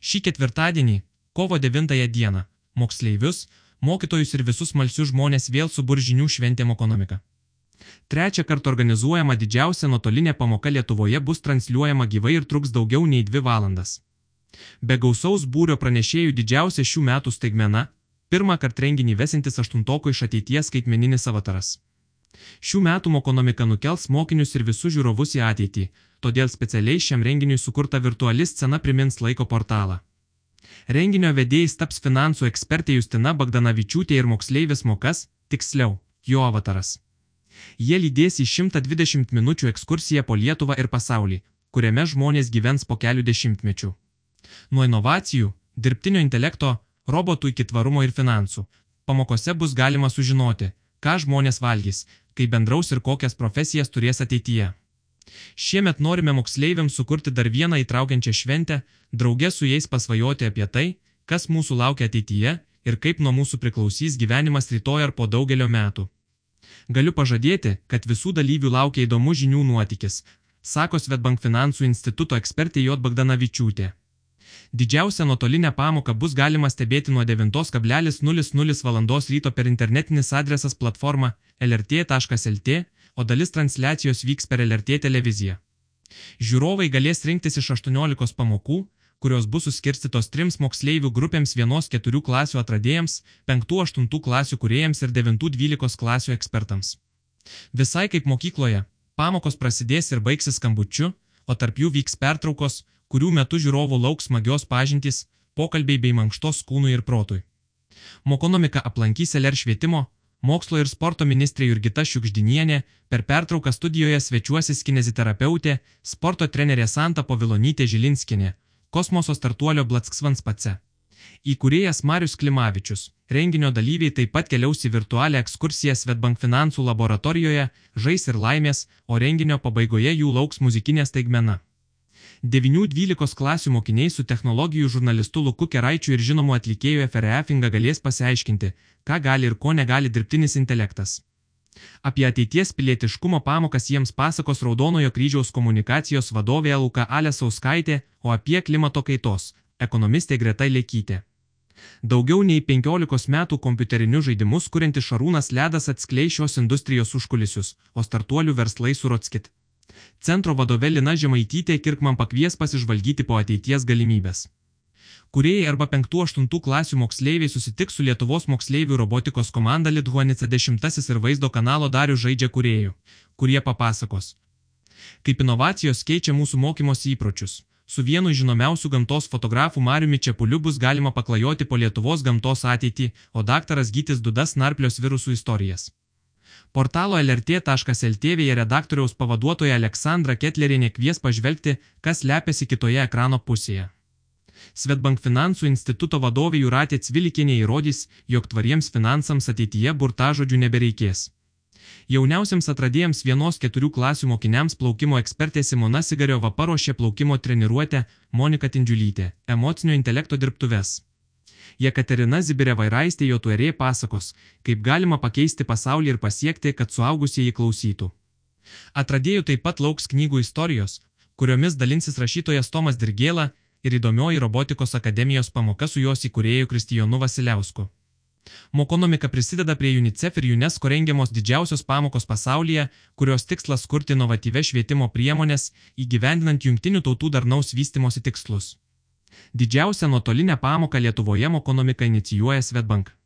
Šį ketvirtadienį, kovo 9 dieną, moksleivius, mokytojus ir visus malsius žmonės vėl subur žinių šventėm ekonomiką. Trečią kartą organizuojama didžiausia nuotolinė pamoka Lietuvoje bus transliuojama gyvai ir truks daugiau nei dvi valandas. Be gausaus būrio pranešėjų didžiausia šių metų staigmena - pirmą kartą renginį vesintis aštuntoko iš ateities skaitmeninis avataras. Šių metų ekonomika nukels mokinius ir visus žiūrovus į ateitį, todėl specialiai šiam renginiui sukurta virtuali scena primins laiko portalą. Renginio vedėjais taps finansų ekspertė Justina Bagdanavičiūtė ir moksleivis Mokas, tiksliau, jo avataras. Jie lydės į 120 minučių ekskursiją po Lietuvą ir pasaulį, kuriame žmonės gyvens po kelių dešimtmečių. Nuo inovacijų, dirbtinio intelekto, robotų iki tvarumo ir finansų. Pamokose bus galima sužinoti, ką žmonės valgys, kaip bendraus ir kokias profesijas turės ateityje. Šiemet norime moksleiviams sukurti dar vieną įtraukiančią šventę, draugė su jais pasvajoti apie tai, kas mūsų laukia ateityje ir kaip nuo mūsų priklausys gyvenimas rytoj ar po daugelio metų. Galiu pažadėti, kad visų dalyvių laukia įdomus žinių nuotykis, sako Svetbank finansų instituto ekspertė J. Bagdanavičiūtė. Didžiausią nuotolinę pamoką bus galima stebėti nuo 9.00 val. ryto per internetinis adresas platforma lrt.lt, o dalis transliacijos vyks per LRT televiziją. Žiūrovai galės rinktis iš 18 pamokų, kurios bus suskirstytos trims moksleivių grupėms 1-4 klasių atradėjams, 5-8 klasių kuriejams ir 9-12 klasių ekspertams. Visai kaip mokykloje, pamokos prasidės ir baigsis skambučiu, o tarp jų vyks pertraukos, kurių metu žiūrovų lauks smagios pažintys, pokalbiai bei mankštos kūnui ir protui. Mokonomika aplankys LR švietimo, mokslo ir sporto ministrė Jurgita Šiukždinienė, per pertrauką studijoje svečiuosis kineziterapeutė, sporto trenerė Santa Povilonytė Žilinskinė, kosmoso startuolio Blatsksvans pace. Įkūrėjas Marius Klimavičius, renginio dalyviai taip pat keliaus į virtualią ekskursiją Svetbank finansų laboratorijoje, žais ir laimės, o renginio pabaigoje jų lauks muzikinė staigmena. 9-12 klasių mokiniai su technologijų žurnalistu Luku Keraičiu ir žinomu atlikėju FREFinga galės pasiaiškinti, ką gali ir ko negali dirbtinis intelektas. Apie ateities pilietiškumo pamokas jiems pasakos Raudonojo kryžiaus komunikacijos vadovė Luka Alesauskaitė, o apie klimato kaitos - ekonomistė Greta Lėkytė. Daugiau nei 15 metų kompiuterinius žaidimus kuriantis Šarūnas Ledas atskleis šios industrijos užkulisius, o startuolių verslai surotskit. Centro vadovė Lina Žemaitytė Kirkman pakvies pasižvalgyti po ateities galimybės. Kurėjai arba 5-8 klasių moksleiviai susitiks su Lietuvos moksleivių robotikos komanda Lithuanica 10 ir vaizdo kanalo Darių žaidžia kuriejų, kurie papasakos, kaip inovacijos keičia mūsų mokymosi įpročius. Su vienu žinomiausių gamtos fotografų Mariumi Čiapuliu bus galima paklajoti po Lietuvos gamtos ateitį, o daktaras Gytis Dudas narplios virusų istorijas. Portalo lrt.lt vėje redaktoriaus pavaduotoja Aleksandra Ketlerinė kvies pažvelgti, kas lepiasi kitoje ekrano pusėje. Svetbank finansų instituto vadovė Juratė Cvilikinė įrodys, jog tvariems finansams ateityje burtažodžių nebereikės. Jauniausiams atradėjams vienos keturių klasių mokiniams plaukimo ekspertė Simona Sigariova paruošė plaukimo treniruotę Monika Tindžiulytė - emocinio intelekto dirbtuves. Jekaterina Zibirevairaistė jo tuerė pasakos, kaip galima pakeisti pasaulį ir pasiekti, kad suaugusieji klausytų. Atradėjų taip pat lauks knygų istorijos, kuriomis dalinsis rašytojas Tomas Dirgėla ir įdomioji robotikos akademijos pamoka su jos įkūrėju Kristijonu Vasiliausku. Mokonomika prisideda prie UNICEF ir UNESCO rengiamos didžiausios pamokos pasaulyje, kurios tikslas kurti inovatyves švietimo priemonės, įgyvendinant jungtinių tautų darnaus vystimosi tikslus. Didžiausią nuotolinę pamoką Lietuvoje ekonomika inicijuoja Svetbank.